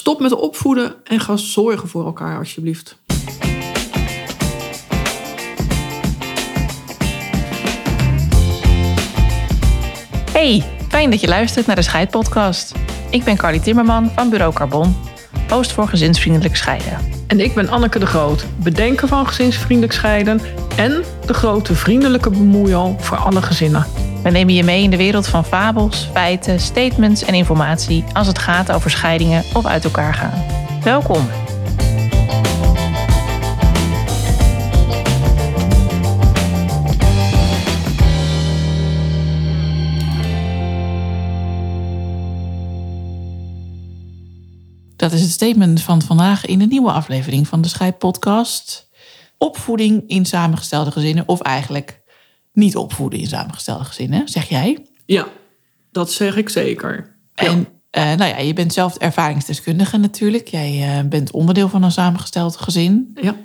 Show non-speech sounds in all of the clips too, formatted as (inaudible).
Stop met opvoeden en ga zorgen voor elkaar alsjeblieft. Hey, fijn dat je luistert naar de Scheidpodcast. Ik ben Carly Timmerman van Bureau Carbon, host voor gezinsvriendelijk scheiden. En ik ben Anneke de Groot, bedenker van gezinsvriendelijk scheiden en de grote vriendelijke bemoeial voor alle gezinnen. We nemen je mee in de wereld van fabels, feiten, statements en informatie als het gaat over scheidingen of uit elkaar gaan. Welkom. Dat is het statement van vandaag in een nieuwe aflevering van de Scheidpodcast. Opvoeding in samengestelde gezinnen, of eigenlijk niet opvoeden in samengestelde gezinnen, zeg jij? Ja, dat zeg ik zeker. En eh, nou ja, je bent zelf ervaringsdeskundige natuurlijk. Jij eh, bent onderdeel van een samengesteld gezin. Ja.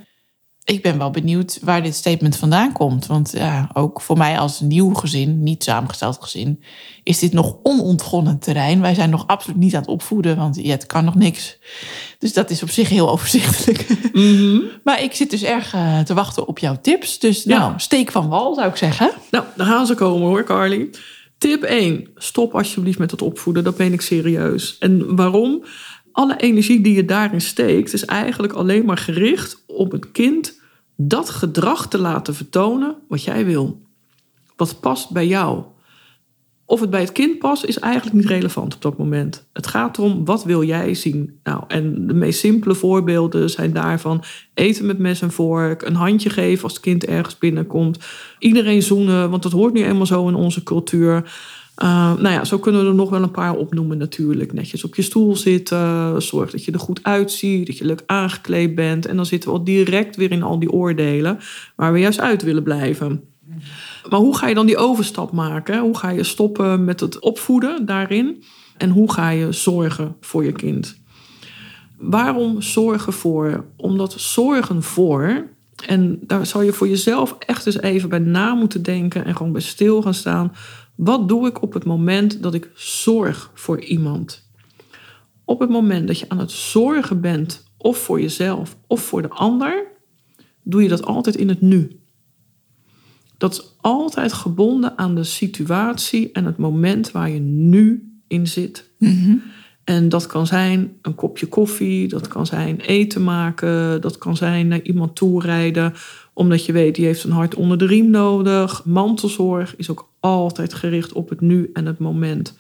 Ik ben wel benieuwd waar dit statement vandaan komt. Want ja, ook voor mij als nieuw gezin, niet samengesteld gezin, is dit nog onontgonnen terrein. Wij zijn nog absoluut niet aan het opvoeden, want ja, het kan nog niks. Dus dat is op zich heel (laughs) overzichtelijk. Mhm. Maar ik zit dus erg eh, te wachten op jouw tips. Dus Ja. nou, steek van wal zou ik zeggen. Nou, daar gaan ze komen hoor, Carly. Tip 1. Stop alsjeblieft met het opvoeden. Dat ben ik serieus. En waarom? Alle energie die je daarin steekt, is eigenlijk alleen maar gericht op het kind dat gedrag te laten vertonen wat jij wil. Wat past bij jou. Of het bij het kind past, is eigenlijk niet relevant op dat moment. Het gaat erom, wat wil jij zien? Nou, en de meest simpele voorbeelden zijn daarvan... eten met mes en vork, een handje geven als het kind ergens binnenkomt... iedereen zoenen, want dat hoort nu eenmaal zo in onze cultuur... Uh, nou ja, zo kunnen we er nog wel een paar opnoemen natuurlijk. Netjes op je stoel zitten, zorg dat je er goed uitziet, dat je leuk aangekleed bent. En dan zitten we al direct weer in al die oordelen waar we juist uit willen blijven. Maar hoe ga je dan die overstap maken? Hoe ga je stoppen met het opvoeden daarin? En hoe ga je zorgen voor je kind? Waarom zorgen voor? Omdat zorgen voor, en daar zou je voor jezelf echt eens even bij na moeten denken en gewoon bij stil gaan staan. Wat doe ik op het moment dat ik zorg voor iemand? Op het moment dat je aan het zorgen bent, of voor jezelf of voor de ander, doe je dat altijd in het nu. Dat is altijd gebonden aan de situatie en het moment waar je nu in zit. En dat kan zijn een kopje koffie, dat kan zijn eten maken, dat kan zijn naar iemand toerijden, omdat je weet die heeft een hart onder de riem nodig. Mantelzorg is ook altijd gericht op het nu en het moment.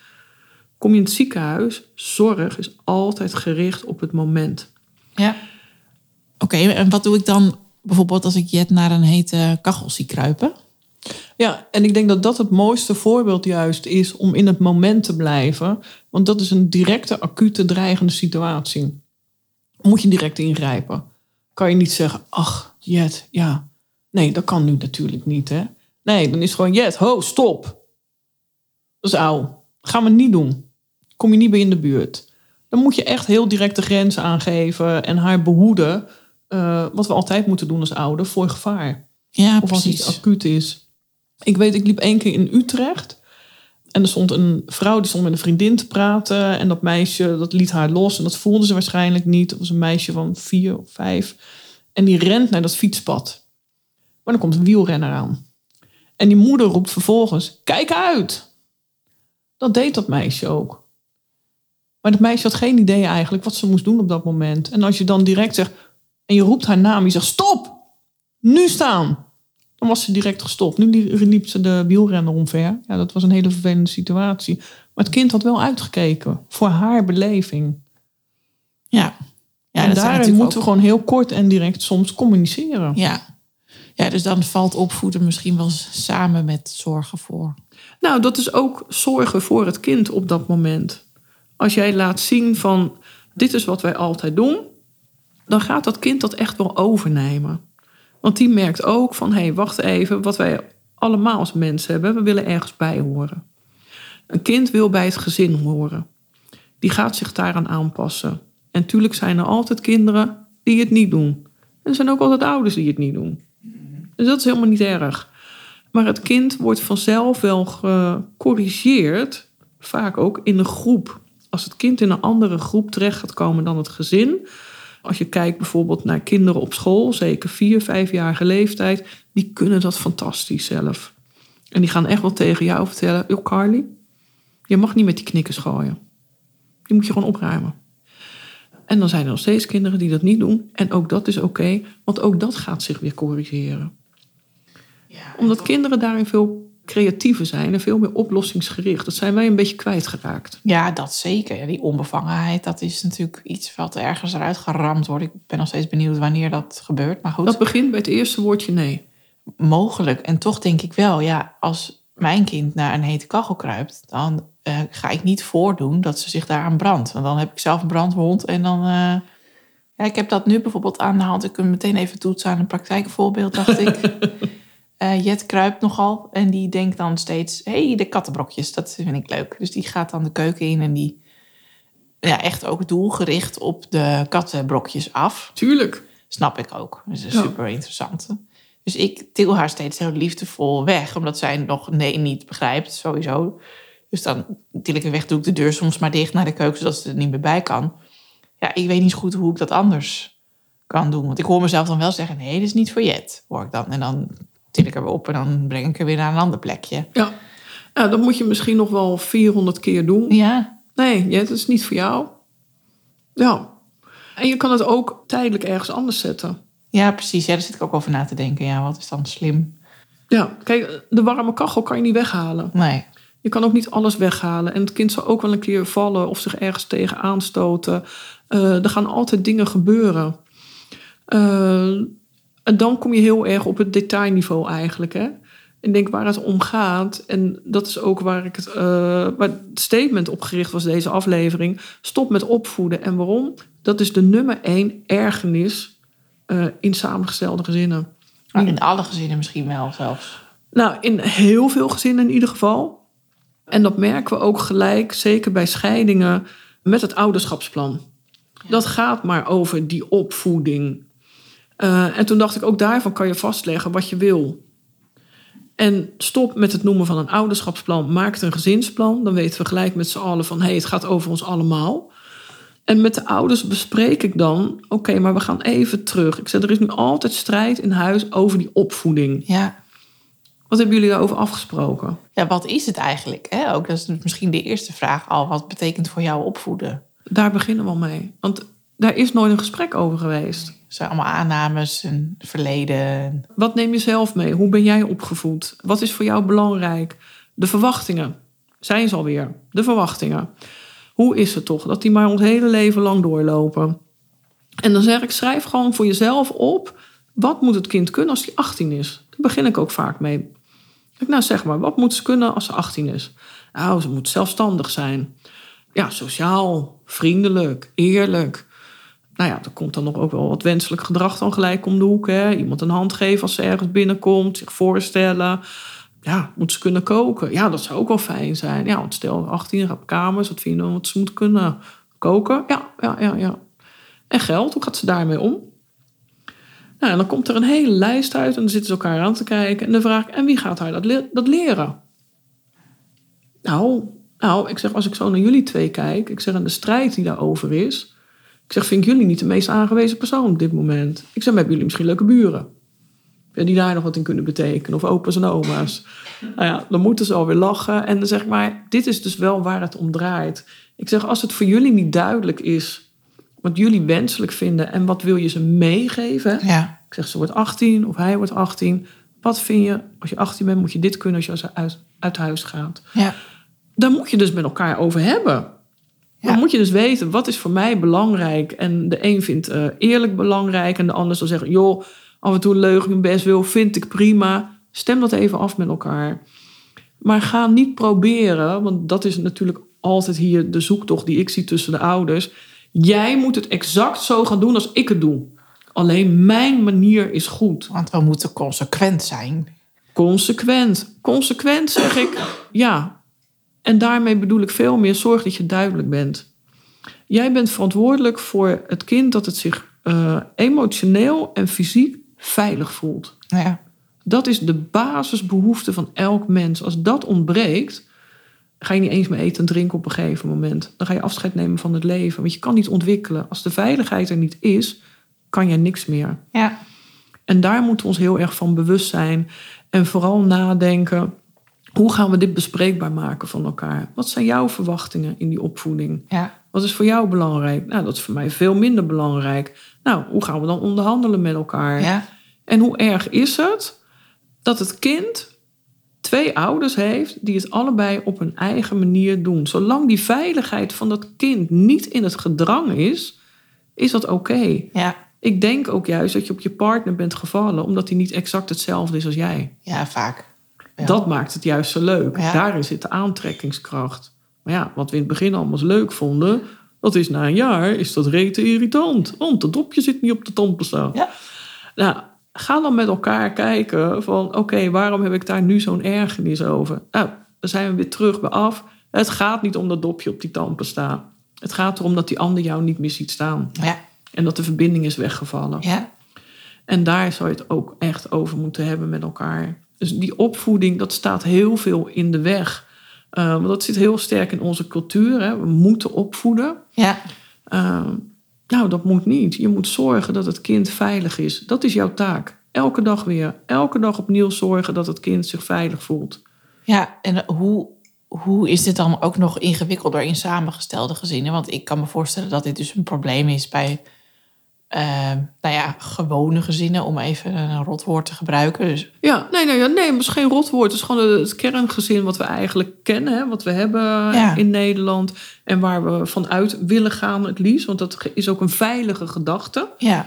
Kom je in het ziekenhuis, zorg is altijd gericht op het moment. Ja. Oké, en wat doe ik dan bijvoorbeeld als ik Jet naar een hete kachel zie kruipen? Ja, en ik denk dat dat het mooiste voorbeeld juist is om in het moment te blijven. Want dat is een directe, acute, dreigende situatie. Moet je direct ingrijpen. Kan je niet zeggen, ach, Jet, ja. Nee, dat kan nu natuurlijk niet, hè. Nee, dan is het gewoon, Jet, ho, stop. Dat is auw. Gaan we niet doen. Kom je niet bij in de buurt. Dan moet je echt heel direct de grenzen aangeven en haar behoeden. eh, wat we altijd moeten doen als ouder, voor gevaar. Ja, Of als precies. iets acuut is. Ik weet, ik liep één keer in Utrecht. En er stond een vrouw die stond met een vriendin te praten. En dat meisje, dat liet haar los. En dat voelde ze waarschijnlijk niet. Het was een meisje van vier of vijf. En die rent naar dat fietspad. Maar dan komt een wielrenner aan. En die moeder roept vervolgens, kijk uit! Dat deed dat meisje ook. Maar dat meisje had geen idee eigenlijk wat ze moest doen op dat moment. En als je dan direct zegt, en je roept haar naam, je zegt, stop! Nu staan! Dan was ze direct gestopt. Nu li- liep ze de wielrenner omver. Ja, dat was een hele vervelende situatie. Maar het kind had wel uitgekeken voor haar beleving. Ja. ja en daarin moeten we gewoon heel kort en direct soms communiceren. Ja. Ja, dus dan valt opvoeden misschien wel samen met zorgen voor. Nou, dat is ook zorgen voor het kind op dat moment. Als jij laat zien van dit is wat wij altijd doen, dan gaat dat kind dat echt wel overnemen. Want die merkt ook van hé, hey, wacht even, wat wij allemaal als mensen hebben, we willen ergens bij horen. Een kind wil bij het gezin horen. Die gaat zich daaraan aanpassen. En tuurlijk zijn er altijd kinderen die het niet doen. En er zijn ook altijd ouders die het niet doen. Dus dat is helemaal niet erg. Maar het kind wordt vanzelf wel gecorrigeerd, vaak ook in een groep. als het kind in een andere groep terecht gaat komen dan het gezin. Als je kijkt bijvoorbeeld naar kinderen op school, zeker vier, vijfjarige leeftijd, die kunnen dat fantastisch zelf. En die gaan echt wel tegen jou vertellen: Yo, Carly, je mag niet met die knikkers gooien. Die moet je gewoon opruimen. En dan zijn er nog steeds kinderen die dat niet doen. En ook dat is oké, want ook dat gaat zich weer corrigeren. Omdat kinderen daarin veel creatiever zijn en veel meer oplossingsgericht. Dat zijn wij een beetje kwijtgeraakt. Ja, dat zeker. Ja, Die onbevangenheid, dat is natuurlijk iets wat ergens eruit geramd wordt. Ik ben nog steeds benieuwd wanneer dat gebeurt. Maar goed, Dat begint bij het eerste woordje nee. mogelijk. En toch denk ik wel, ja, als mijn kind naar een hete kachel kruipt, dan eh, ga ik niet voordoen dat ze zich daaraan brandt. Want dan heb ik zelf een brandwond en dan. eh, ja, ik heb dat nu bijvoorbeeld aan de hand. Ik kan meteen even toetsen aan een praktijkvoorbeeld, dacht ik. (laughs) Eh, Jet kruipt nogal en die denkt dan steeds: hé, hey, de kattenbrokjes, dat vind ik leuk. Dus die gaat dan de keuken in en die. Ja, echt ook doelgericht op de kattenbrokjes af. Tuurlijk. Snap ik ook. Dat is een Ja. super interessante. Dus ik til haar steeds heel liefdevol weg, omdat zij nog nee niet begrijpt, sowieso. Dus dan til ik haar weg, doe ik de deur soms maar dicht naar de keuken, zodat ze er niet meer bij kan. Ja, ik weet niet goed hoe ik dat anders kan doen. Want ik hoor mezelf dan wel zeggen, nee, dit is niet voor Jet, hoor ik dan. En dan til ik op en dan breng ik haar weer naar een ander plekje. Ja. ja, dat moet je misschien nog wel 400 keer doen. Ja, Nee, het is niet voor jou. Ja. En je kan het ook tijdelijk ergens anders zetten. ja precies. Ja, daar zit ik ook over na te denken. Ja, wat is dan slim? Ja, kijk, de warme kachel kan je niet weghalen. Nee. Je kan ook niet alles weghalen. En het kind zal ook wel een keer vallen of zich ergens tegen aanstoten. Eh, er gaan altijd dingen gebeuren. Eh, en dan kom je heel erg op het detailniveau eigenlijk. Hè? Ik denk waar het om gaat, en dat is ook waar, ik het, eh, waar het statement op gericht was, deze aflevering. Stop met opvoeden. En waarom? Dat is de nummer één ergernis eh, in samengestelde gezinnen. Maar in alle gezinnen misschien wel zelfs. Nou, in heel veel gezinnen in ieder geval. En dat merken we ook gelijk, zeker bij scheidingen, met het ouderschapsplan. Dat gaat maar over die opvoeding. Eh, en toen dacht ik, ook daarvan kan je vastleggen wat je wil. En stop met het noemen van een ouderschapsplan. Maak het een gezinsplan. Dan weten we gelijk met z'n allen van... hé, hey, het gaat over ons allemaal. En met de ouders bespreek ik dan... oké, maar we gaan even terug. Ik zeg, er is nu altijd strijd in huis over die opvoeding. Ja, Wat hebben jullie daarover afgesproken? Ja, wat is het eigenlijk? Hè? Ook dat is misschien de eerste vraag al. Wat betekent voor jou opvoeden? Daar beginnen we al mee. Want daar is nooit een gesprek over geweest. Zijn allemaal aannames en verleden. Wat neem je zelf mee? Hoe ben jij opgevoed? Wat is voor jou belangrijk? De verwachtingen. Zijn ze alweer. De verwachtingen. Hoe is het toch dat die maar ons hele leven lang doorlopen? En dan zeg ik, schrijf gewoon voor jezelf op... wat moet het kind kunnen als hij 18 is? Daar begin ik ook vaak mee. Nou zeg maar, wat moet ze kunnen als ze 18 is? Nou, ze moet zelfstandig zijn. Ja, sociaal, vriendelijk, eerlijk. Nou ja, er komt dan nog ook wel wat wenselijk gedrag dan gelijk om de hoek. Hè? Iemand een hand geven als ze ergens binnenkomt, zich voorstellen. Ja, moet ze kunnen koken? Ja, dat zou ook wel fijn zijn. Ja, want stel 18 gaat op kamers, wat vind je dan wat ze moet kunnen koken? Ja, ja, ja, ja. En geld, hoe gaat ze daarmee om? Nou, en dan komt er een hele lijst uit en dan zitten ze elkaar aan te kijken. En dan vraag ik, en wie gaat haar dat, dat leren? Nou, nou, ik zeg, als ik zo naar jullie twee kijk, ik zeg, en de strijd die daarover is. Ik zeg, vind ik jullie niet de meest aangewezen persoon op dit moment? Ik zeg, maar hebben jullie misschien leuke buren? Die daar nog wat in kunnen betekenen, of opa's en oma's. Nou ja, dan moeten ze alweer lachen. En dan zeg ik, maar dit is dus wel waar het om draait. Ik zeg, als het voor jullie niet duidelijk is wat jullie wenselijk vinden en wat wil je ze meegeven? Ja, Ik zeg, ze wordt 18 of hij wordt 18. Wat vind je, als je 18 bent, moet je dit kunnen als je uit, uit huis gaat? ja, Daar moet je dus met elkaar over hebben. Ja. Dan moet je dus weten, wat is voor mij belangrijk? En de een vindt eh, eerlijk belangrijk en de ander zal zeggen... joh, af en toe een leugen best wil, vind ik prima. Stem dat even af met elkaar. Maar ga niet proberen, want dat is natuurlijk altijd hier de zoektocht die ik zie tussen de ouders. Jij moet het exact zo gaan doen als ik het doe. Alleen mijn manier is goed. want we moeten consequent zijn. Consequent. Consequent zeg ik ja. En daarmee bedoel ik veel meer zorg dat je duidelijk bent. Jij bent verantwoordelijk voor het kind dat het zich eh, emotioneel en fysiek veilig voelt. Ja, Dat is de basisbehoefte van elk mens. Als dat ontbreekt, ga je niet eens meer eten en drinken op een gegeven moment. Dan ga je afscheid nemen van het leven. Want je kan niet ontwikkelen. Als de veiligheid er niet is, kan je niks meer. Ja. En daar moeten we ons heel erg van bewust zijn. En vooral nadenken, hoe gaan we dit bespreekbaar maken van elkaar? Wat zijn jouw verwachtingen in die opvoeding? Ja. Wat is voor jou belangrijk? Nou, dat is voor mij veel minder belangrijk. Nou, hoe gaan we dan onderhandelen met elkaar? Ja. En hoe erg is het dat het kind twee ouders heeft die het allebei op hun eigen manier doen? Zolang die veiligheid van dat kind niet in het gedrang is, is dat oké. Ja. Ik denk ook juist dat je op je partner bent gevallen omdat hij niet exact hetzelfde is als jij. Ja, vaak. Ja. Dat maakt het juist zo leuk. Ja. Daarin zit de aantrekkingskracht. Maar ja, wat we in het begin allemaal leuk vonden, dat is na een jaar is dat rete irritant. Want het dopje zit niet op de tandpasta. Ja. Nou, ga dan met elkaar kijken van oké, waarom heb ik daar nu zo'n ergernis over? Nou, dan zijn we weer terug bij af. Het gaat niet om dat dopje op die tandpasta. Het gaat erom dat die ander jou niet meer ziet staan. Ja. En dat de verbinding is weggevallen. Ja. En daar zou je het ook echt over moeten hebben met elkaar. Dus die opvoeding, dat staat heel veel in de weg. Uh, want dat zit heel sterk in onze cultuur. Hè? We moeten opvoeden. Ja. Uh, nou, dat moet niet. Je moet zorgen dat het kind veilig is. Dat is jouw taak. Elke dag weer. Elke dag opnieuw zorgen dat het kind zich veilig voelt. Ja, en hoe, hoe is dit dan ook nog ingewikkelder in samengestelde gezinnen? Want ik kan me voorstellen dat dit dus een probleem is bij nou ja, gewone gezinnen, om even een rotwoord te gebruiken. Dus... Ja, nee, nee, nee, maar het is geen rotwoord. Het is gewoon het kerngezin wat we eigenlijk kennen, hè, wat we hebben ja. in Nederland. En waar we vanuit willen gaan het liefst. Want dat is ook een veilige gedachte. Ja.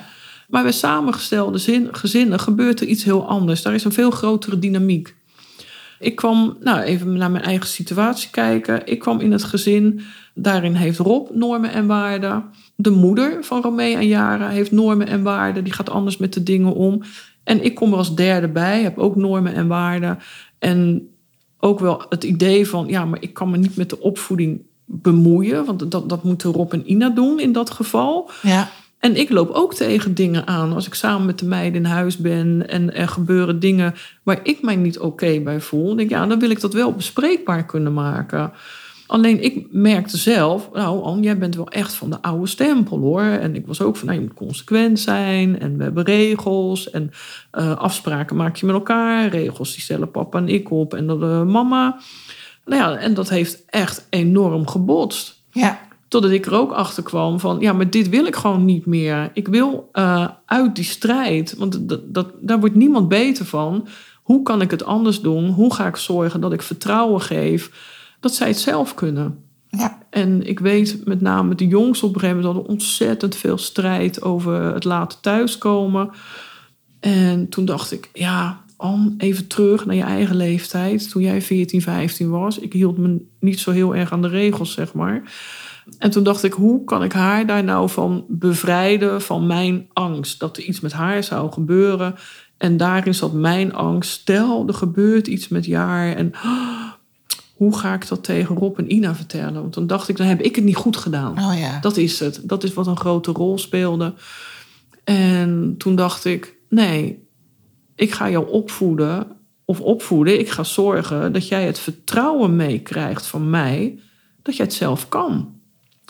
Maar bij samengestelde zin, gezinnen gebeurt er iets heel anders. Daar is een veel grotere dynamiek. Ik kwam, nou even naar mijn eigen situatie kijken. Ik kwam in het gezin, daarin heeft Rob normen en waarden. De moeder van Romee en Jara heeft normen en waarden. Die gaat anders met de dingen om. En ik kom er als derde bij, heb ook normen en waarden. En ook wel het idee van, ja, maar ik kan me niet met de opvoeding bemoeien. Want dat, dat moeten Rob en Ina doen in dat geval. Ja. En ik loop ook tegen dingen aan als ik samen met de meiden in huis ben en er gebeuren dingen waar ik mij niet oké bij voel. Dan denk ik, ja, dan wil ik dat wel bespreekbaar kunnen maken. Alleen ik merkte zelf, nou Anne, jij bent wel echt van de oude stempel hoor. En ik was ook van, nou je moet consequent zijn en we hebben regels en uh, afspraken maak je met elkaar. Regels die stellen papa en ik op en dan de mama. Nou ja, en dat heeft echt enorm gebotst. Ja. Totdat ik er ook achter kwam van, ja, maar dit wil ik gewoon niet meer. Ik wil uh, uit die strijd, want dat, dat, daar wordt niemand beter van. Hoe kan ik het anders doen? Hoe ga ik zorgen dat ik vertrouwen geef dat zij het zelf kunnen? Ja. En ik weet met name de jongens op een gegeven moment hadden ontzettend veel strijd over het laten thuiskomen. En toen dacht ik, ja, Anne, even terug naar je eigen leeftijd. Toen jij 14, 15 was. Ik hield me niet zo heel erg aan de regels, zeg maar. En toen dacht ik, hoe kan ik haar daar nou van bevrijden van mijn angst? Dat er iets met haar zou gebeuren. En daarin zat mijn angst. Stel, er gebeurt iets met jaar. En oh, (gasps) hoe ga ik dat tegen Rob en Ina vertellen? Want dan dacht ik, dan heb ik het niet goed gedaan. Oh ja. Dat is het. Dat is wat een grote rol speelde. En toen dacht ik, nee, ik ga jou opvoeden. Of opvoeden. Ik ga zorgen dat jij het vertrouwen meekrijgt van mij. Dat jij het zelf kan.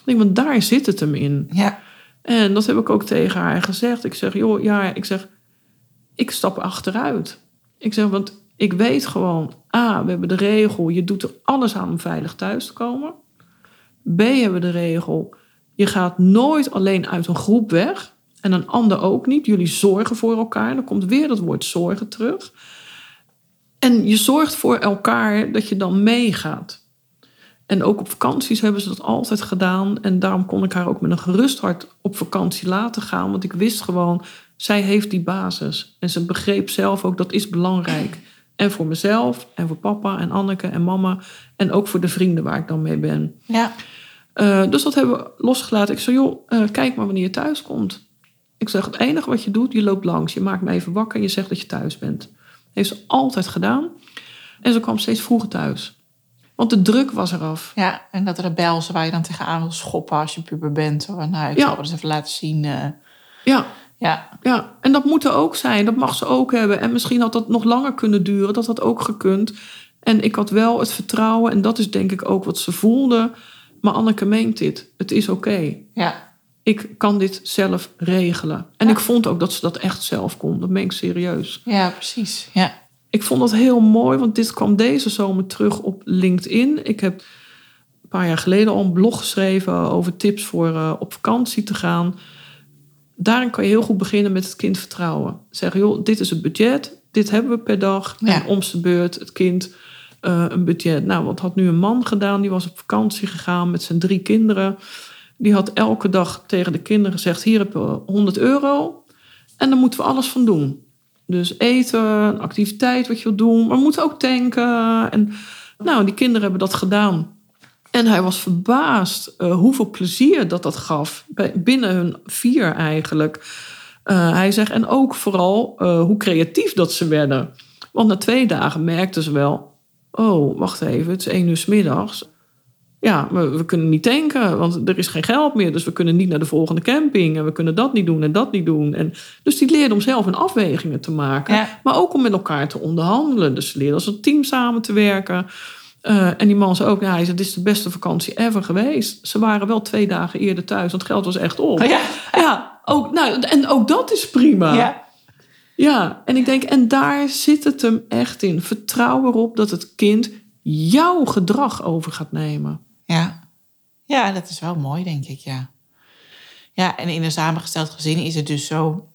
Ik denk, want daar zit het hem in. Ja. En dat heb ik ook tegen haar gezegd. Ik zeg, joh, ja, ik zeg, ik stap achteruit. Ik zeg, want ik weet gewoon, A, we hebben de regel, je doet er alles aan om veilig thuis te komen. B, hebben we de regel, je gaat nooit alleen uit een groep weg. En een ander ook niet. Jullie zorgen voor elkaar. Dan komt weer dat woord zorgen terug. En je zorgt voor elkaar dat je dan meegaat. En ook op vakanties hebben ze dat altijd gedaan. En daarom kon ik haar ook met een gerust hart op vakantie laten gaan. Want ik wist gewoon, zij heeft die basis. En ze begreep zelf ook, dat is belangrijk. En voor mezelf, en voor papa en Anneke en mama. En ook voor de vrienden waar ik dan mee ben. Ja. Uh, dus dat hebben we losgelaten. Ik zei, joh, uh, kijk maar wanneer je thuis komt. Ik zeg, het enige wat je doet, je loopt langs. Je maakt me even wakker en je zegt dat je thuis bent. heeft ze altijd gedaan. En ze kwam steeds vroeger thuis. Want de druk was eraf. Ja, en dat rebelse waar je dan tegenaan wil schoppen als je puber bent. Zo, nou, ik Ja. zal het eens even laten zien. eh. Ja, ja, ja, en dat moet er ook zijn. Dat mag ze ook hebben. En misschien had dat nog langer kunnen duren. Dat had ook gekund. En ik had wel het vertrouwen, en dat is denk ik ook wat ze voelde. Maar Anneke meent dit. Het is oké. Ja. Ik kan dit zelf regelen. En Ja. ik vond ook dat ze dat echt zelf kon. Dat meen ik serieus. Ja, precies. Ja. Ik vond dat heel mooi, want dit kwam deze zomer terug op LinkedIn. Ik heb een paar jaar geleden al een blog geschreven over tips voor eh, op vakantie te gaan. Daarin kan je heel goed beginnen met het kind vertrouwen. Zeggen, joh, dit is het budget, dit hebben we per dag. Ja. En om zijn beurt het kind eh, een budget. Nou, wat had nu een man gedaan? Die was op vakantie gegaan met zijn drie kinderen. Die had elke dag tegen de kinderen gezegd, hier heb je 100 euro. En daar moeten we alles van doen. Dus eten, activiteit wat je wilt doen. Maar we moeten ook tanken. En nou, die kinderen hebben dat gedaan. En hij was verbaasd eh, hoeveel plezier dat dat gaf. Binnen hun vier eigenlijk. Eh, hij zegt, en ook vooral eh, hoe creatief dat ze werden. Want na twee dagen merkten ze wel... Oh, wacht even, het is één uur 's middags. Ja, we, we kunnen niet tanken, want er is geen geld meer. Dus we kunnen niet naar de volgende camping. En we kunnen dat niet doen en dat niet doen. En, dus die leerden om zelf een afwegingen te maken. Ja. Maar ook om met elkaar te onderhandelen. Dus ze leerden als een team samen te werken. Eh, en die man zei ook, ja, hij zei, dit is de beste vakantie ever geweest. Ze waren wel twee dagen eerder thuis, want het geld was echt op. Oh, ja. Ja, ook, nou, en ook dat is prima. Ja. Ja, en ik denk, en daar zit het hem echt in. Vertrouw erop dat het kind jouw gedrag over gaat nemen. Ja. ja, dat is wel mooi, denk ik, ja. Ja, en in een samengesteld gezin is het dus zo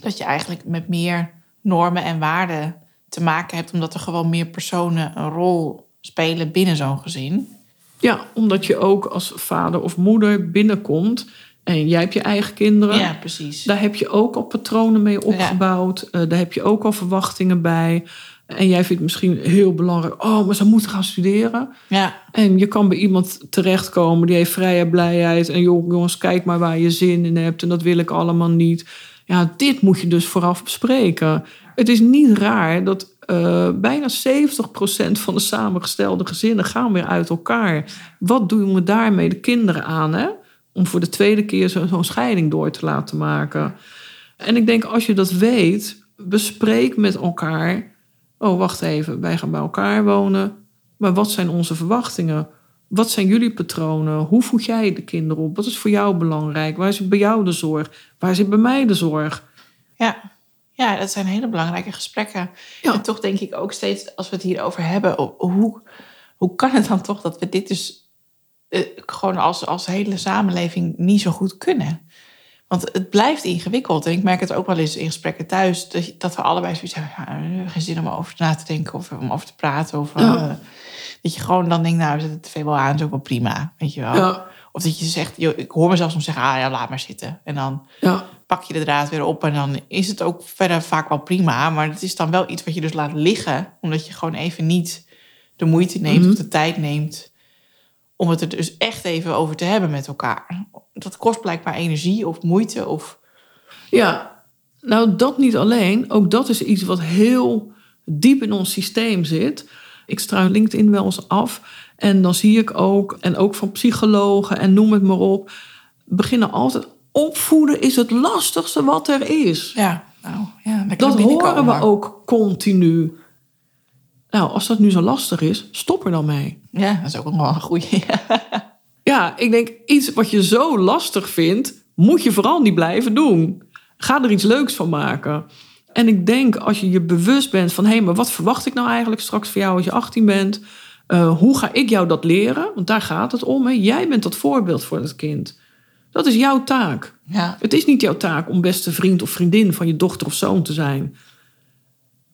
dat je eigenlijk met meer normen en waarden te maken hebt, omdat er gewoon meer personen een rol spelen binnen zo'n gezin. Ja, omdat je ook als vader of moeder binnenkomt en jij hebt je eigen kinderen. Ja, precies. Daar heb je ook al patronen mee opgebouwd. Eh, daar heb je ook al verwachtingen bij. En jij vindt misschien heel belangrijk... oh, maar ze moeten gaan studeren. Ja, En je kan bij iemand terechtkomen die heeft vrijheid, blijheid. En joh, jongens, kijk maar waar je zin in hebt. En dat wil ik allemaal niet. Ja, dit moet je dus vooraf bespreken. Het is niet raar dat eh, bijna 70% van de samengestelde gezinnen gaan weer uit elkaar. Wat doen we daarmee de kinderen aan, hè? Om voor de tweede keer zo- zo'n scheiding door te laten maken. En ik denk, als je dat weet, bespreek met elkaar. Oh, wacht even, wij gaan bij elkaar wonen. Maar wat zijn onze verwachtingen? Wat zijn jullie patronen? Hoe voed jij de kinderen op? Wat is voor jou belangrijk? Waar zit bij jou de zorg? Waar zit bij mij de zorg? ja. ja, dat zijn hele belangrijke gesprekken. Ja. En toch denk ik ook steeds, als we het hierover hebben, hoe, hoe kan het dan toch dat we dit dus eh, gewoon als, als hele samenleving niet zo goed kunnen? Want het blijft ingewikkeld. En ik merk het ook wel eens in gesprekken thuis, dat, we allebei zoiets hebben, ja, geen zin om over na te denken of om over te praten. Of, Ja. eh, dat je gewoon dan denkt, nou, we zetten de tv wel aan, is ook wel prima, weet je wel. Ja, Of dat je zegt, joh, ik hoor mezelf soms zeggen, ah ja, laat maar zitten. En dan pak je de draad weer op en dan is het ook verder vaak wel prima. Maar het is dan wel iets wat je dus laat liggen, omdat je gewoon even niet de moeite neemt Mhm. of de tijd neemt om het er dus echt even over te hebben met elkaar. Dat kost blijkbaar energie of moeite of ja. Nou, dat niet alleen. Ook dat is iets wat heel diep in ons systeem zit. Ik struin LinkedIn wel eens af. En dan zie ik ook, en ook van psychologen en noem het maar op, beginnen altijd. Opvoeden is het lastigste wat er is. ja, nou ja, Dat horen we ook continu. Nou, als dat nu zo lastig is, stop er dan mee. Ja, dat is ook nog wel een goeie. (laughs) Ja, ik denk iets wat je zo lastig vindt, moet je vooral niet blijven doen. Ga er iets leuks van maken. En ik denk als je je bewust bent van hé, maar wat verwacht ik nou eigenlijk straks van jou als je 18 bent? Eh, hoe ga ik jou dat leren? Want daar gaat het om. Hè? Jij bent dat voorbeeld voor het kind. Dat is jouw taak. Ja, Het is niet jouw taak om beste vriend of vriendin van je dochter of zoon te zijn.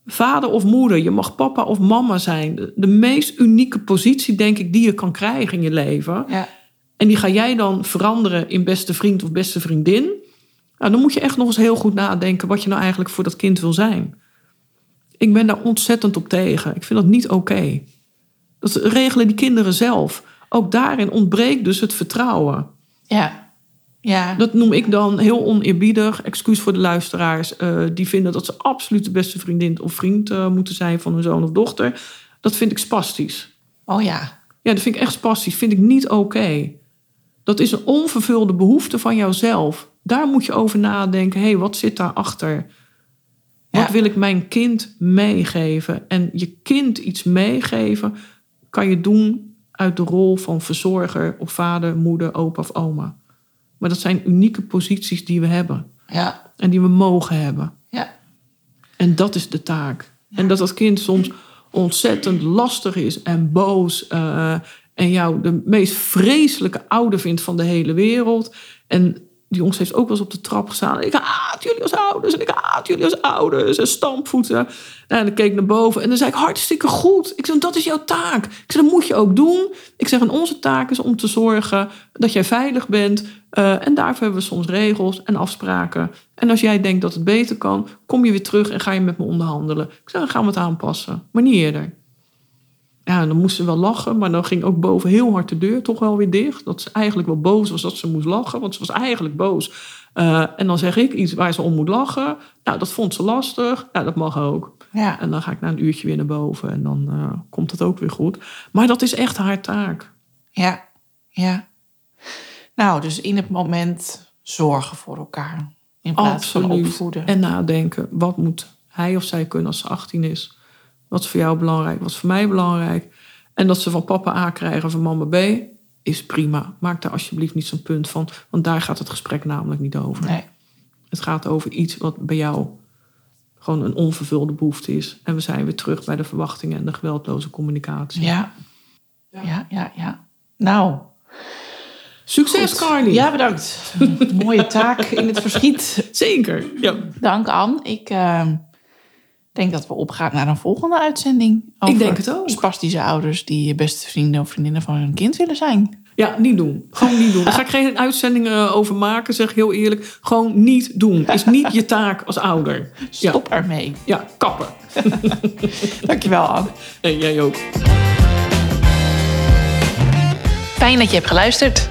Vader of moeder, je mag papa of mama zijn. De, de meest unieke positie, denk ik, die je kan krijgen in je leven. ja, En die ga jij dan veranderen in beste vriend of beste vriendin. Nou, dan moet je echt nog eens heel goed nadenken wat je nou eigenlijk voor dat kind wil zijn. Ik ben daar ontzettend op tegen. Ik vind dat niet oké. Dat regelen die kinderen zelf. Ook daarin ontbreekt dus het vertrouwen. ja. Ja, Dat noem ik dan heel oneerbiedig. Excuus voor de luisteraars. eh, die vinden dat ze absoluut de beste vriendin of vriend eh, moeten zijn van hun zoon of dochter. Dat vind ik spastisch. oh ja. Ja, dat vind ik echt spastisch. Vind ik niet oké. Dat is een onvervulde behoefte van jouzelf. Daar moet je over nadenken. Hé, hey, wat zit daarachter? Wat Ja. wil ik mijn kind meegeven? En je kind iets meegeven kan je doen uit de rol van verzorger of vader, moeder, opa of oma. Maar dat zijn unieke posities die we hebben Ja. en die we mogen hebben. Ja. En dat is de taak. En dat dat kind soms ontzettend lastig is en boos. eh, en jou de meest vreselijke ouder vindt van de hele wereld. En die jongens heeft ook wel eens op de trap gestaan. Ik haat jullie als ouders en ik haat jullie als ouders. En stampvoeten. Nou, en dan keek ik naar boven en dan zei ik hartstikke goed. Ik zeg, dat is jouw taak. Ik zeg, dat moet je ook doen. Ik zeg, en onze taak is om te zorgen dat jij veilig bent. Eh, en daarvoor hebben we soms regels en afspraken. En als jij denkt dat het beter kan, kom je weer terug en ga je met me onderhandelen. Ik zeg, dan gaan we het aanpassen. Maar niet eerder. Ja, dan moest ze wel lachen, maar dan ging ook boven heel hard de deur toch wel weer dicht. Dat ze eigenlijk wel boos was dat ze moest lachen, want ze was eigenlijk boos. Eh, en dan zeg ik iets waar ze om moet lachen. Nou, dat vond ze lastig. Nou, dat mag ook. Ja. En dan ga ik na een uurtje weer naar boven en dan eh, komt het ook weer goed. Maar dat is echt haar taak. Ja. Ja. Nou, dus in het moment zorgen voor elkaar. In plaats van opvoeden. En nadenken, wat moet hij of zij kunnen als ze 18 is? Wat is voor jou belangrijk? Wat is voor mij belangrijk? En dat ze van papa A krijgen van mama B is prima. Maak daar alsjeblieft niet zo'n punt van, want daar gaat het gesprek namelijk niet over. Nee. Het gaat over iets wat bij jou gewoon een onvervulde behoefte is. En we zijn weer terug bij de verwachtingen en de geweldloze communicatie. Ja. Ja, ja, ja. Nou. Succes, goed. Carly! Ja, bedankt. (laughs) Mooie taak in het verschiet. Zeker. Ja. Dank, Anne. Ik eh, denk dat we opgaan naar een volgende uitzending. Over denk het ook. Spastische ouders die je beste vrienden of vriendinnen van hun kind willen zijn. ja, niet doen. Gewoon niet doen. Daar ga ik geen uitzendingen over maken, zeg ik heel eerlijk. Gewoon niet doen. Is niet je taak als ouder. Ja, Stop ermee. ja kappen. (laughs) Dankjewel, Anne. En jij ook. Fijn dat je hebt geluisterd.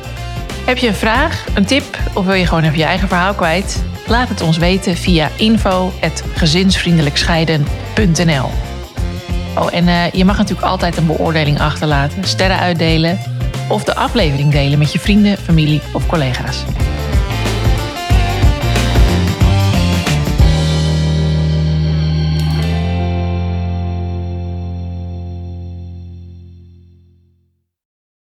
Heb je een vraag, een tip of wil je gewoon even je eigen verhaal kwijt? Laat het ons weten via info.gezinsvriendelijkscheiden.nl Oh, en eh, je mag natuurlijk altijd een beoordeling achterlaten, sterren uitdelen of de aflevering delen met je vrienden, familie of collega's.